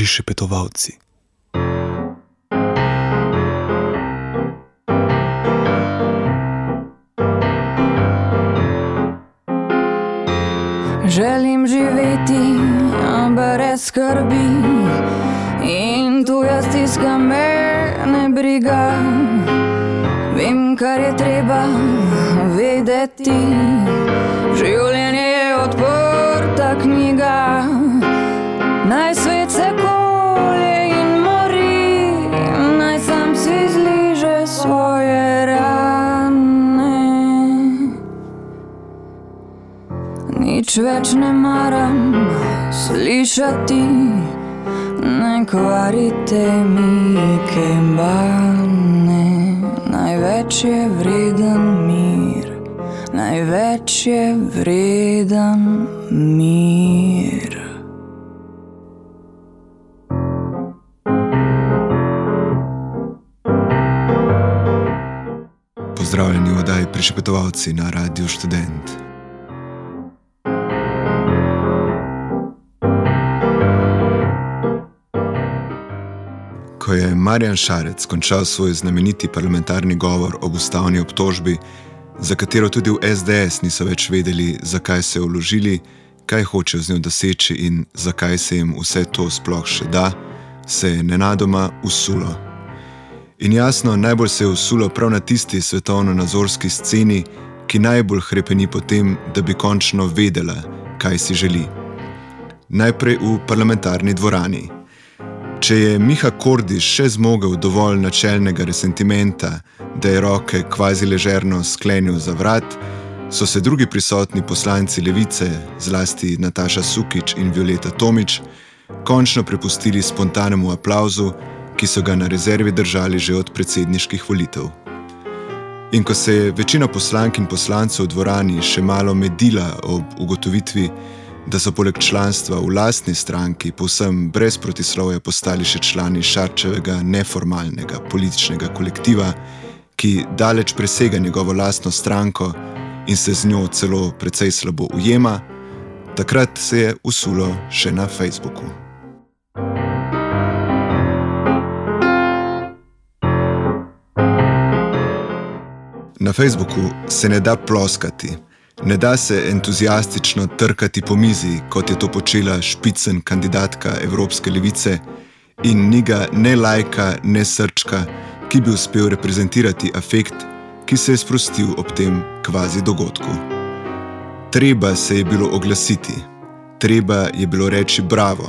prišepetovalci. Želim živeti brez skrbi in tu jaz tiskam me ne briga. Vem, kar je treba vedeti. Življenje Nič več ne maram slišati, ne kvarite mi kembane. Največ je vreden mir, največ je vreden mir. Pozdravljeni v oddaji Prišepetovalci na Radiu Student. Ko je Marjan Šarec končal svoj znameniti parlamentarni govor ob ustavni obtožbi, za katero tudi v SDS niso več vedeli, zakaj so jo vložili, kaj hočejo z njo doseči in zakaj se jim vse to sploh še da, se je nenadoma usulo. In jasno, najbolj se je usulo prav na tisti svetovno-nazorski sceni, ki najbolj hrepeni po tem, da bi končno vedela, kaj si želi. Najprej v parlamentarni dvorani. Če je Miha Kordiš še zmogel dovolj načelnega resentimenta, da je roke kvazi ležerno sklenil za vrat, so se drugi prisotni poslanci levice, zlasti Nataša Sukič in Violeta Tomič, končno prepustili spontanemu aplauzu, ki so ga na rezervi držali že od predsedniških volitev. In ko se je večina poslank in poslancev v dvorani še malo medila ob ugotovitvi, da so poleg članstva v lastni stranki povsem brez protislovja postali še člani Šarčevega neformalnega političnega kolektiva, ki daleč presega njegovo lastno stranko in se z njo celo precej slabo ujema, takrat se je usulo še na Facebooku. Na Facebooku se ne da ploskati. Ne da se entuzijastično trkati po mizi, kot je to počela špicen kandidatka Evropske levice, in ni ga ne lajka, ne srčka, ki bi uspel reprezentirati afekt, ki se je sprostil ob tem kvazi dogodku. Treba se je bilo oglasiti, treba je bilo reči bravo,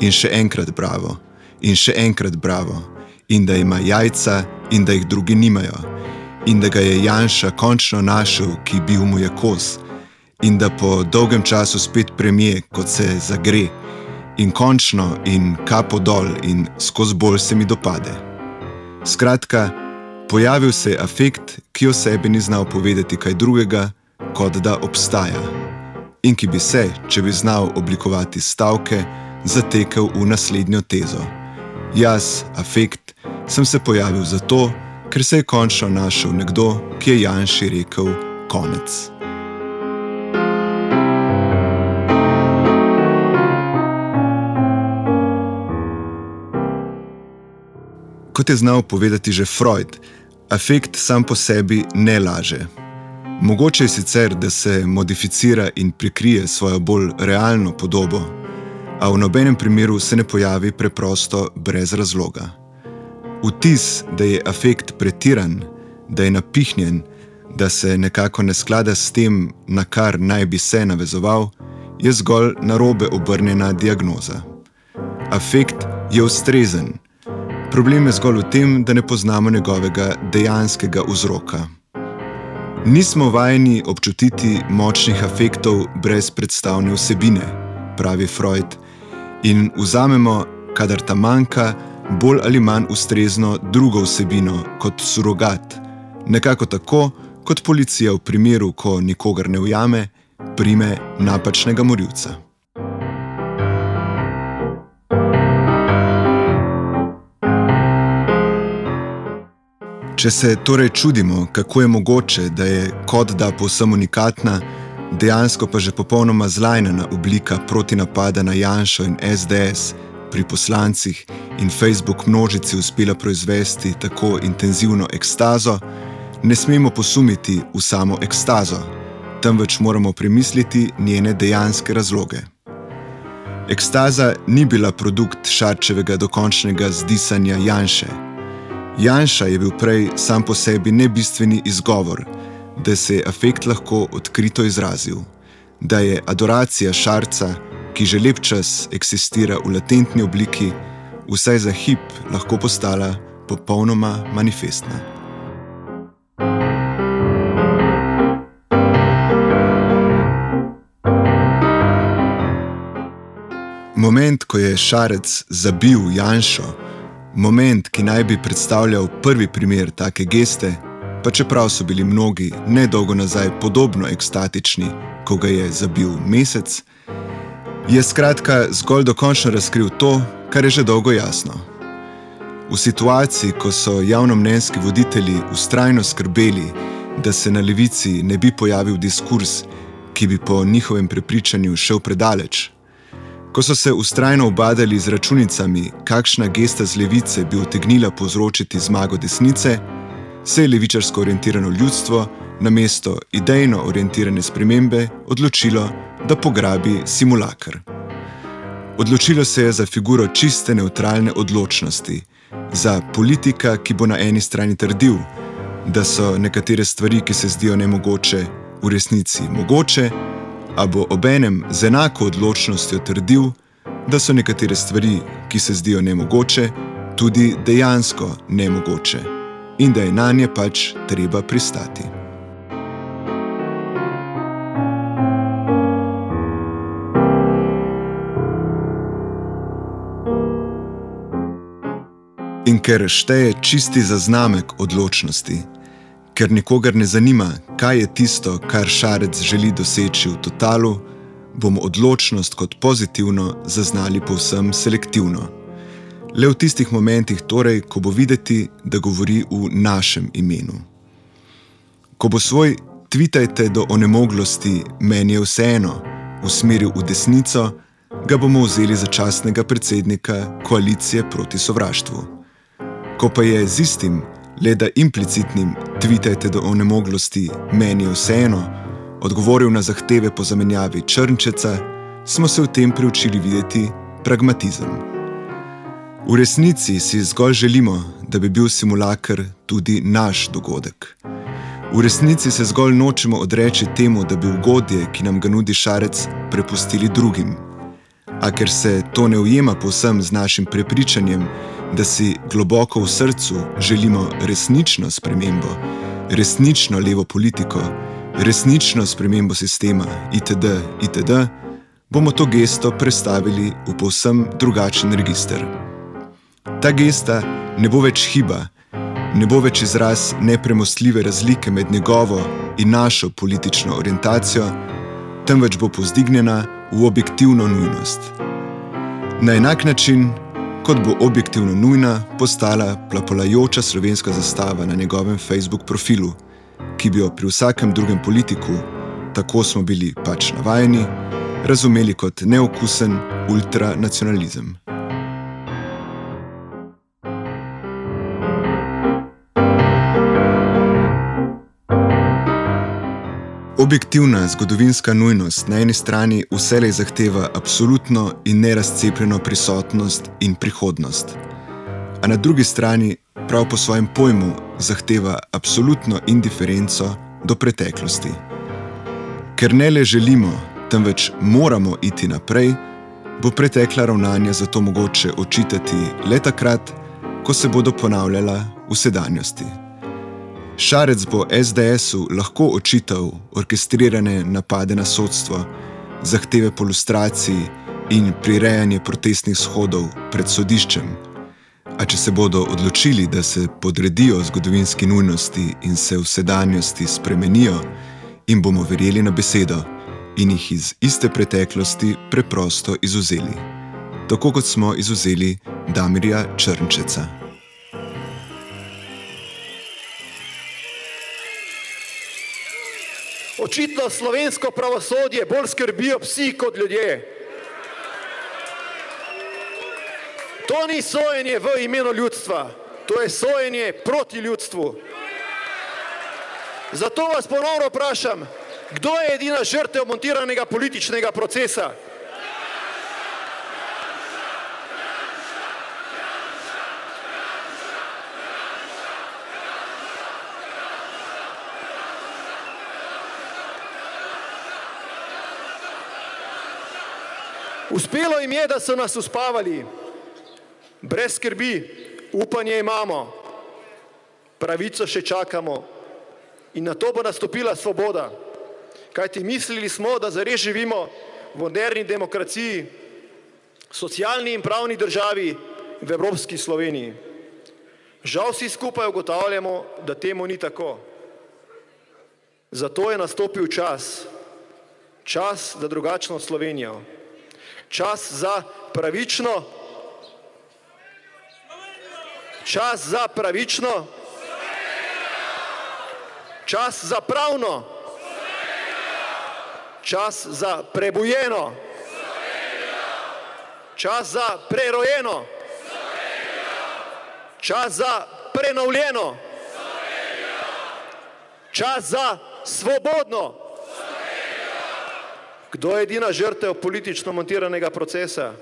in še enkrat bravo, in še enkrat bravo, in da ima jajca, in da jih drugi nimajo in da ga je Janša končno našel, ki bil mu je kos, in da po dolgem času spet premije, kot se zagre, in končno in kapo dol in skozi bolj se mi dopade. Skratka, pojavil se je afekt, ki o sebi ni znal povedati kaj drugega, kot da obstaja. In ki bi se, če bi znal oblikovati stavke, zatekel v naslednjo tezo. Jaz, afekt, sem se pojavil zato, ker se je končno našel nekdo, ki je Janši rekel: konec. Kot je znal povedati že Freud, afekt sam po sebi ne laže. Mogoče je sicer, da se modificira in prikrije svojo bolj realno podobo, a v nobenem primeru se ne pojavi preprosto brez razloga. Vtis, da je afekt pretiran, da je napihnjen, da se nekako ne sklada s tem, na kar naj bi se navezoval, je zgolj narobe obrnjena diagnoza. Afekt je ustrezen. Problem je zgolj v tem, da ne poznamo njegovega dejanskega vzroka. Nismo vajeni občutiti močnih afektov brez predstavne vsebine, pravi Freud, in vzamemo, kadar ta manjka, bolj ali manj ustrezno drugo vsebino kot surogat, nekako tako, kot policija v primeru, ko nikogar ne ujame, prime napačnega morilca. Če se torej čudimo, kako je mogoče, da je kot da povsem unikatna, dejansko pa že popolnoma zlajnana oblika proti napada na Janša in SDS, pri poslancih in Facebook množici uspela proizvesti tako intenzivno ekstazo, ne smemo posumiti v samo ekstazo, temveč moramo premisliti njene dejanske razloge. Ekstaza ni bila produkt Šarčevega dokončnega zdisanja Janša. Janša je bil prej sam po sebi nebistveni izgovor, da se je afekt lahko odkrito izrazil, da je adoracija Šarca, ki že lep čas eksistira v latentni obliki, vsaj za hip lahko postala popolnoma manifestna. Moment, ko je Šarec zabil Janšo, moment, ki naj bi predstavljal prvi primer take geste, pa čeprav so bili mnogi nedolgo nazaj podobno ekstatični, ko ga je zabil mesec, je skratka zgolj dokončno razkril to, kar je že dolgo jasno. V situaciji, ko so javnomnenjski voditelji ustrajno skrbeli, da se na levici ne bi pojavil diskurs, ki bi po njihovem prepričanju šel predaleč, Ko so se ustrajno obadali z računicami, kakšna gesta z levice bi utegnila povzročiti zmago desnice, se je levičarsko orientirano ljudstvo na mesto idejno orientirane spremembe odločilo, da pograbi simulakr. Odločilo se je za figuro čiste neutralne odločnosti, za politika, ki bo na eni strani trdil, da so nekatere stvari, ki se zdijo nemogoče, v resnici mogoče a bo obenem z enako odločnostjo trdil, da so nekatere stvari, ki se zdijo nemogoče, tudi dejansko nemogoče in da je na nje pač treba pristati. In ker šteje čisti zaznamek odločnosti, ker nikogar ne zanima, kaj je tisto, kar šarec želi doseči v totalu, bomo odločnost kot pozitivno zaznali povsem selektivno. Le v tistih momentih, torej, ko bo videti, da govori v našem imenu. Ko bo svoj tvitajte do onemoglosti, meni je vseeno, usmeril v desnico, ga bomo vzeli za častnega predsednika koalicije proti sovraštvu. Ko pa je z istim, le da implicitnim tvitajte do onemoglosti, meni je vseeno, odgovoril na zahteve po zamenjavi črnčeca, smo se v tem priučili videti pragmatizem. V resnici si zgolj želimo, da bi bil simulakr tudi naš dogodek. V resnici se zgolj nočemo odreči temu, da bi ugodje, ki nam ga nudi šarec, prepustili drugim. A ker se to ne ujema povsem z našim prepričanjem, da si globoko v srcu želimo resnično spremembo, resnično levo politiko, resnično spremembo sistema itd. itd., bomo to gesto prestavili v povsem drugačen register. Ta gesta ne bo več hiba, ne bo več izraz nepremostljive razlike med njegovo in našo politično orientacijo, temveč bo povzdignjena v objektivno nujnost. Na enak način, kot bo objektivno nujna postala plapolajoča slovenska zastava na njegovem Facebook profilu, ki bi jo pri vsakem drugem politiku, tako smo bili pač navajeni, razumeli kot neokusen ultranacionalizem. Objektivna zgodovinska nujnost na eni strani vselej zahteva absolutno in nerazcepljeno prisotnost in prihodnost, a na drugi strani prav po svojem pojmu zahteva absolutno indiferenco do preteklosti. Ker ne le želimo, temveč moramo iti naprej, bo pretekla ravnanja zato mogoče očitati le takrat, ko se bodo ponavljala v sedanjosti. Šarec bo SDS-u lahko očital orkestrirane napade na sodstvo, zahteve po lustraciji in prirejanje protestnih shodov pred sodiščem. A če se bodo odločili, da se podredijo zgodovinski nujnosti in se v sedanjosti spremenijo, jim bomo verjeli na besedo in jih iz iste preteklosti preprosto izuzeli. Tako kot smo izuzeli Damirja Črnčeca. Očitno slovensko pravosodje bolj skrbijo psi kot ljudje. To ni sojenje v imenu ljudstva, to je sojenje proti ljudstvu. Zato vas ponovno vprašam, kdo je edina žrtev montiranega političnega procesa? Uspelo jim je, da so nas uspavali, brez skrbi, upanje imamo, pravico še čakamo in na to bo nastopila svoboda. Kajti mislili smo, da zares živimo v moderni demokraciji, socialni in pravni državi v Evropski Sloveniji. Žal vsi skupaj ugotavljamo, da temu ni tako. Zato je nastopil čas, čas za drugačno Slovenijo čas za pravično, čas za pravično, čas za pravno, čas za prebujeno, čas za prerojeno, čas za prenovljeno, čas za svobodno. Kdo je edina žrtev politično montiranega procesa?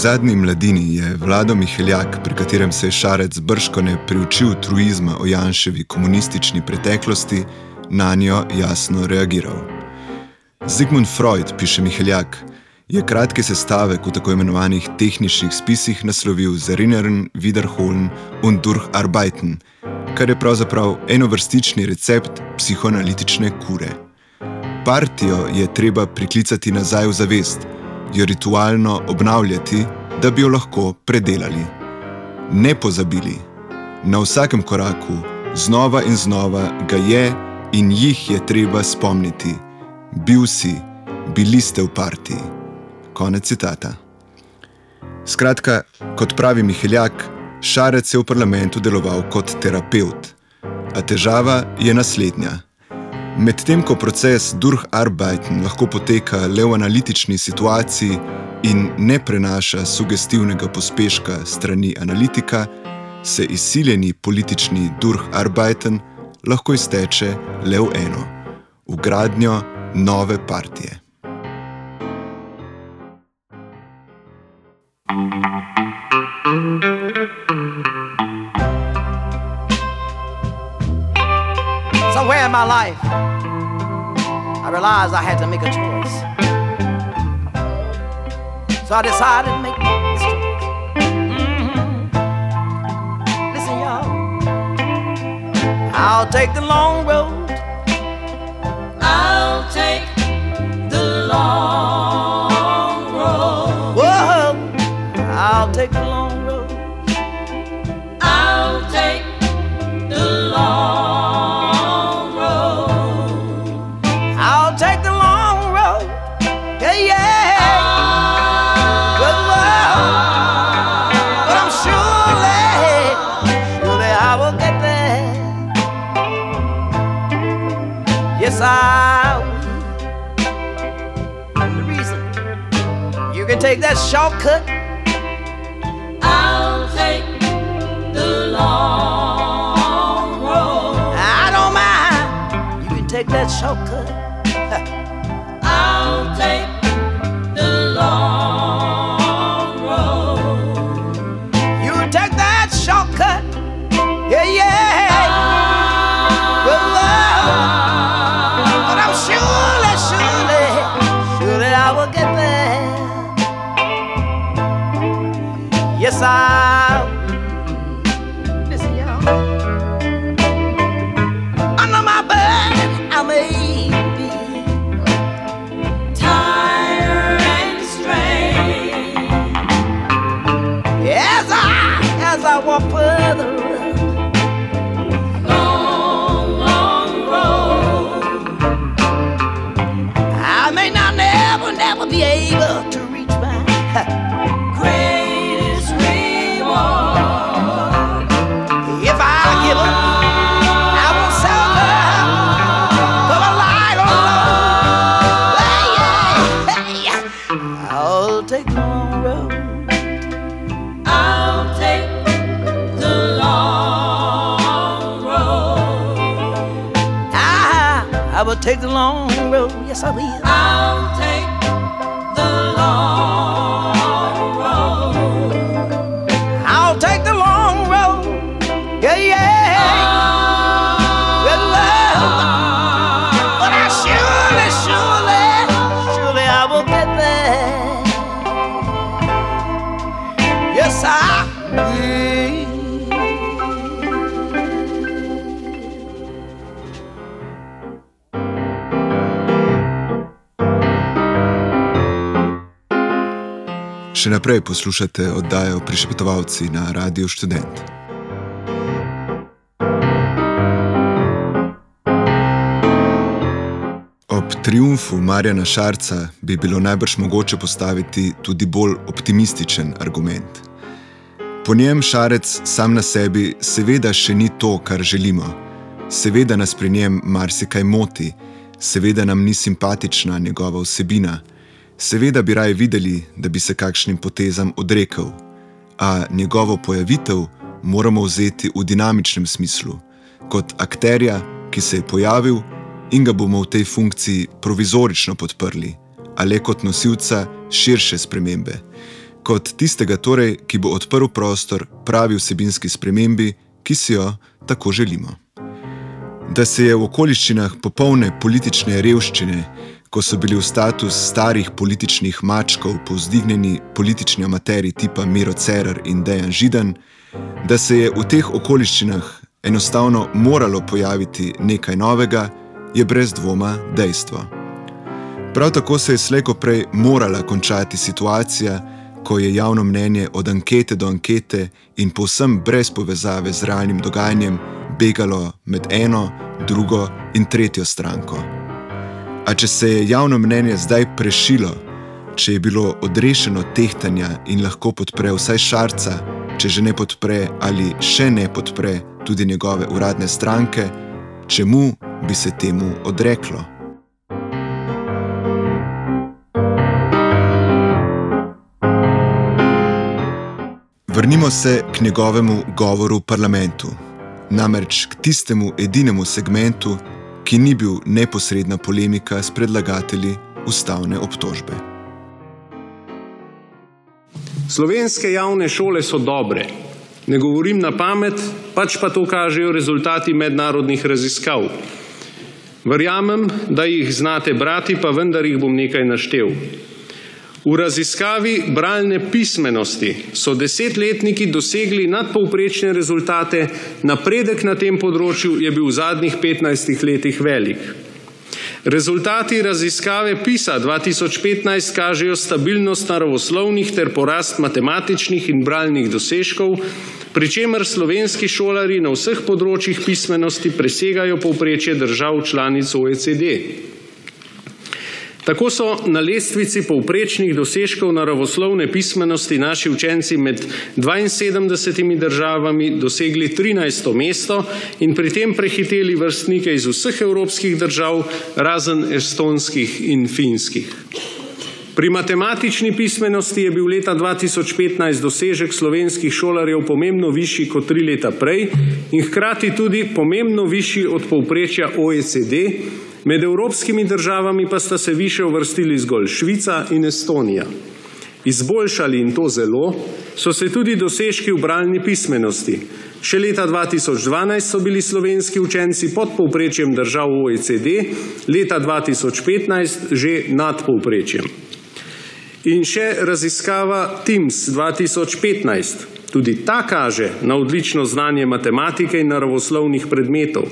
Zadnji mladini je Vlado Miheljak, pri katerem se je Šarec brškone priučil truizma o Janševi komunistični preteklosti, na njo jasno reagiral. Zigmund Freud, piše Miheljak, je kratki sestavek v tako imenovanih tehničnih spisih naslovil Zerinnern, Wiederholen und Durcharbeiten, kar je pravzaprav enovrstični recept psihoanalitične kure. Partijo je treba priklicati nazaj v zavest, jo ritualno obnavljati, da bi jo lahko predelali. Ne pozabili, na vsakem koraku, znova in znova ga je in jih je treba spomniti. Bil si, bili ste v partiji. Konec citata. Skratka, kot pravi Miheljak, Šarec je v parlamentu deloval kot terapeut. A težava je naslednja. Medtem ko proces Durcharbeiten lahko poteka le v analitični situaciji in ne prenaša sugestivnega pospeška strani analitika, se izsiljeni politični Durcharbeiten lahko izteče le v eno: v gradnjo nove partije. Somewhere in my life. I realized I had to make a choice. So I decided to make this choice. Mm-hmm. Listen, y'all. I'll take the long road. I'll take the long road. Whoa, I'll take the long take that shortcut. I'll take the long road. I don't mind. You can take that shortcut. Take the long road. Yes, I will. I'll take the long road. I'll take the long road. Yeah, yeah. Še naprej poslušate oddajo Prišepetovalci na Radiu Študent. Ob triumfu Marjana Šarca bi bilo najbrž mogoče postaviti tudi bolj optimističen argument. Po njem Šarec sam na sebi seveda še ni to, kar želimo. Seveda nas pri njem marsikaj moti, seveda nam ni simpatična njegova vsebina, seveda bi raje videli, da bi se kakšnim potezam odrekel, a njegovo pojavitev moramo vzeti v dinamičnem smislu, kot akterja, ki se je pojavil in ga bomo v tej funkciji provizorično podprli, a le kot nosilca širše spremembe, kot tistega torej, ki bo odprl prostor pravi vsebinski spremembi, ki si jo tako želimo. Da se je v okoliščinah popolne politične revščine, ko so bili v status starih političnih mačkov povzdignjeni politični amateri tipa Miro Cerar in Dejan Židan, da se je v teh okoliščinah enostavno moralo pojaviti nekaj novega, je brez dvoma dejstvo. Prav tako se je slejko prej morala končati situacija, ko je javno mnenje od ankete do ankete in povsem brez povezave z realnim dogajanjem begalo med eno, drugo in tretjo stranko. A če se je javno mnenje zdaj prešilo, če je bilo odrešeno tehtanja in lahko podpre vsaj šarca, če že ne podpre ali še ne podpre tudi njegove uradne stranke, čemu bi se temu odreklo? Vrnimo se k njegovemu govoru v parlamentu, namreč k tistemu edinemu segmentu, ki ni bil neposredna polemika s predlagatelji ustavne obtožbe. Slovenske javne šole so dobre. Ne govorim na pamet, pač pa to kažejo rezultati mednarodnih raziskav. Verjamem, da jih znate brati, pa vendar jih bom nekaj naštel. V raziskavi bralne pismenosti so desetletniki dosegli nadpovprečne rezultate, napredek na tem področju je bil v zadnjih 15 letih velik. Rezultati raziskave PISA 2015 kažejo stabilnost naravoslovnih ter porast matematičnih in bralnih dosežkov, pri čemer slovenski šolari na vseh področjih pismenosti presegajo povprečje držav članic OECD. Tako so na lestvici povprečnih dosežkov naravoslovne pismenosti naši učenci med 72 državami dosegli 13. mesto in pri tem prehiteli vrstnike iz vseh evropskih držav, razen estonskih in finskih. Pri matematični pismenosti je bil leta 2015 dosežek slovenskih šolarjev pomembno višji kot tri leta prej in hkrati tudi pomembno višji od povprečja OECD, med evropskimi državami pa sta se više uvrstili zgolj Švica in Estonija. Izboljšali in to zelo so se tudi dosežki v bralni pismenosti. Še leta 2012 so bili slovenski učenci pod povprečjem držav OECD, leta 2015 že nad povprečjem. In še raziskava TIMS 2015. Tudi ta kaže na odlično znanje matematike in naravoslovnih predmetov.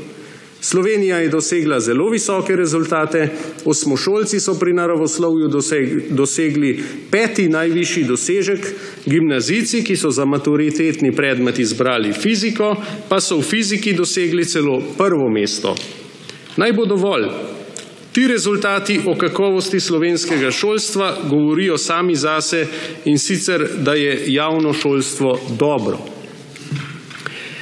Slovenija je dosegla zelo visoke rezultate, osmošolci so pri naravoslovju dosegli peti najvišji dosežek, gimnazijci, ki so za maturitetni predmet izbrali fiziko, pa so v fiziki dosegli celo prvo mesto. Naj bo dovolj. Ti rezultati o kakovosti slovenskega šolstva govorijo sami zase in sicer, da je javno šolstvo dobro.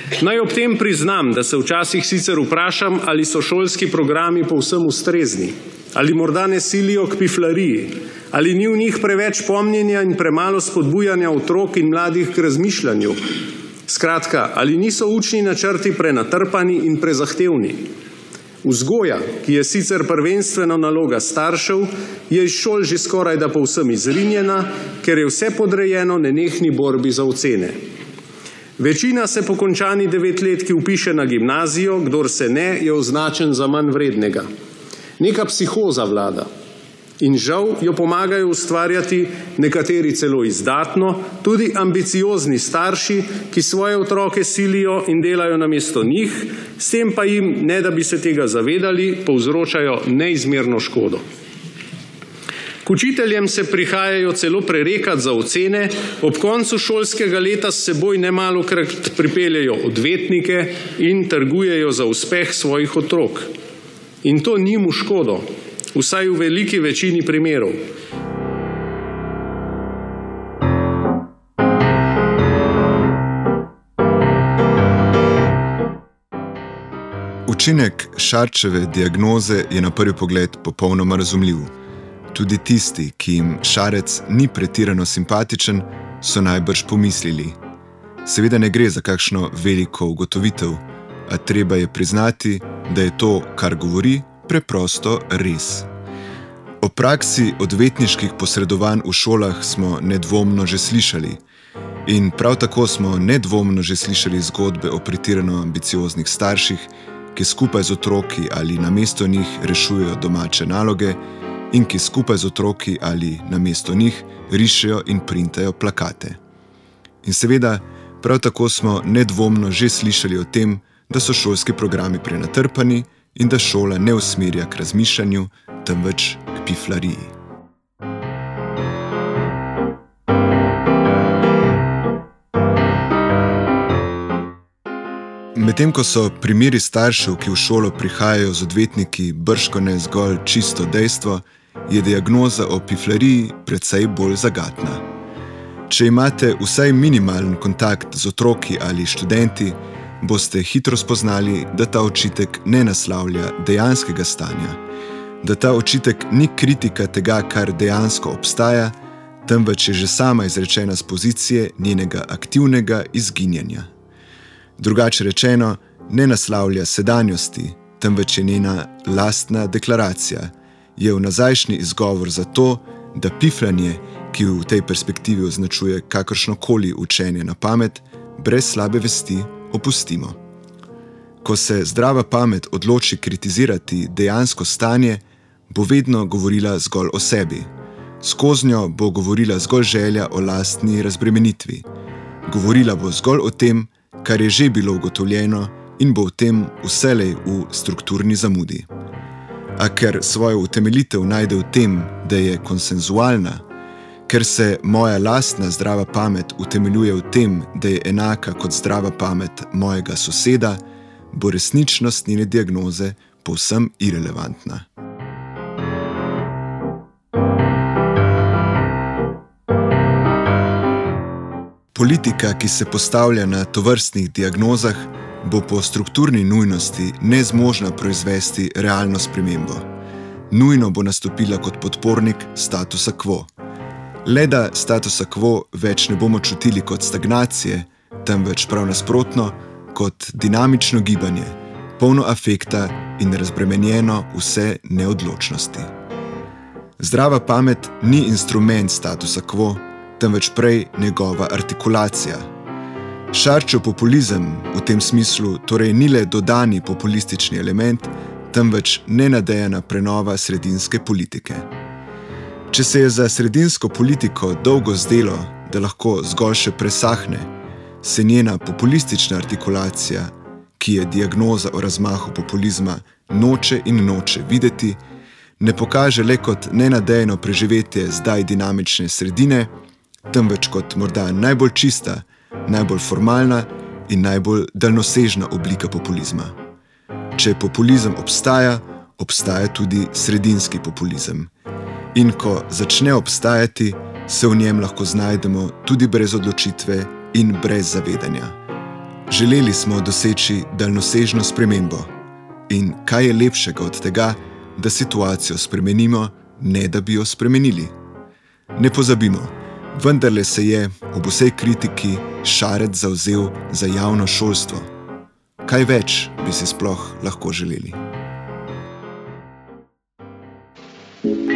Naj ob tem priznam, da se včasih sicer vprašam, ali so šolski programi povsem ustrezni, ali morda ne silijo k piflariji, ali ni v njih preveč pomnjenja in premalo spodbujanja otrok in mladih k razmišljanju. Skratka, ali niso učni načrti prenatrpani in prezahtevni. Vzgoja, ki je sicer prvenstveno naloga staršev, je iz šol že skoraj da povsem izrinjena, ker je vse podrejeno nenehni borbi za ocene. Večina se po končani devetletki upiše na gimnazijo, kdor se ne, je označen za manj vrednega. Neka psihoza vlada. In žal jo pomagajo ustvarjati nekateri celo izdatno, tudi ambiciozni starši, ki svoje otroke silijo in delajo namesto njih, s tem pa jim, ne da bi se tega zavedali, povzročajo neizmerno škodo. K učiteljem se prihajajo celo prerekati za ocene, ob koncu šolskega leta s seboj nemalo krat pripeljejo odvetnike in trgujejo za uspeh svojih otrok. In to njim v škodo, vsaj v veliki večini primerov. Učinek Šarčeve diagnoze je na prvi pogled popolnoma razumljiv. Tudi tisti, ki jim Šarec ni pretirano simpatičen, so najbrž pomislili. Seveda ne gre za kakšno veliko ugotovitev, a treba je priznati, da je to, kar govori, preprosto res. O praksi odvetniških posredovanj v šolah smo nedvomno že slišali. In prav tako smo nedvomno že slišali zgodbe o pretirano ambicioznih starših, ki skupaj z otroki ali namesto njih rešujejo domače naloge in ki skupaj z otroki ali namesto njih rišejo in printajo plakate. In seveda, prav tako smo nedvomno že slišali o tem, da so šolski programi prenatrpani in da šola ne usmerja k razmišljanju, temveč k piflariji. Medtem ko so primeri staršev, ki v šolo prihajajo z odvetniki, brško ne zgolj čisto dejstvo, je diagnoza o piflariji precej bolj zagatna. Če imate vsaj minimalen kontakt z otroki ali študenti, boste hitro spoznali, da ta očitek ne naslavlja dejanskega stanja, da ta očitek ni kritika tega, kar dejansko obstaja, temveč je že sama izrečena z pozicije njenega aktivnega izginjanja. Drugače rečeno, ne naslavlja sedanjosti, temveč je njena lastna deklaracija, je v nazajšnji izgovor za to, da pifranje, ki v tej perspektivi označuje kakršno koli učenje na pamet, brez slabe vesti opustimo. Ko se zdrava pamet odloči kritizirati dejansko stanje, bo vedno govorila zgolj o sebi. Skozi njo bo govorila zgolj želja o lastni razbremenitvi. Govorila bo zgolj o tem, kar je že bilo ugotovljeno, in bo v tem vselej v strukturni zamudi. A ker svojo utemeljitev najde v tem, da je konsenzualna, ker se moja lastna zdrava pamet utemeljuje v tem, da je enaka kot zdrava pamet mojega soseda, bo resničnost njene diagnoze povsem irrelevantna. Politika, ki se postavlja na tovrstnih diagnozah, bo po strukturni nujnosti nezmožna proizvesti realno spremembo. Nujno bo nastopila kot podpornik statusa quo. Le da statusa quo več ne bomo čutili kot stagnacije, temveč prav nasprotno, kot dinamično gibanje, polno afekta in razbremenjeno vse neodločnosti. Zdrava pamet ni instrument statusa quo, temveč prej njegova artikulacija. Šarčev populizem v tem smislu torej ni le dodani populistični element, temveč nenadejana prenova sredinske politike. Če se je za sredinsko politiko dolgo zdelo, da lahko zgolj še presahne, se njena populistična artikulacija, ki je diagnoza o razmahu populizma, noče in noče videti, ne pokaže le kot nenadejno preživetje zdaj dinamične sredine, temveč kot morda najbolj čista, najbolj formalna in najbolj daljnosežna oblika populizma. Če populizem obstaja, obstaja tudi sredinski populizem. In ko začne obstajati, se v njem lahko znajdemo tudi brez odločitve in brez zavedanja. Želeli smo doseči daljnosežno spremembo. In kaj je lepšega od tega, da situacijo spremenimo, ne da bi jo spremenili? Ne pozabimo, Vendarle se je, ob vsej kritiki, Šarec zauzel za javno šolstvo. Kaj več bi si sploh lahko želeli? thank you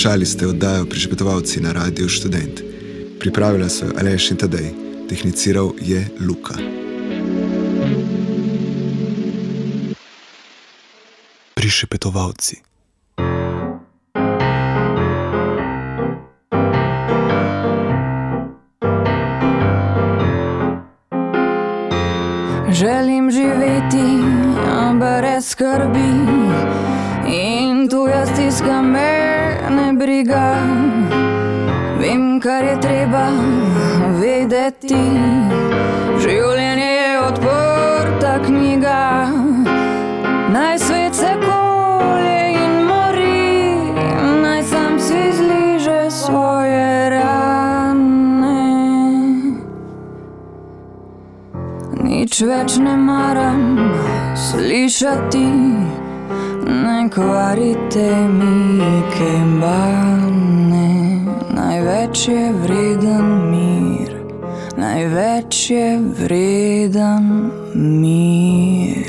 Poslušali ste oddajo Prišpetovalci na Radio Student. Pripravila so jo Aleš in Tadej, tehniciral je Luka. Prišpetovalci. Želim živeti brez skrbi in tu jaz stiska me briga. Vem, kar je treba vedeti. Življenje je odprta knjiga, naj svet se kolje in mori, naj sam si zliže svoje rane. Nič več ne maram slišati, kvarite mi kembane. Največ je vreden mir, največ je vreden mir.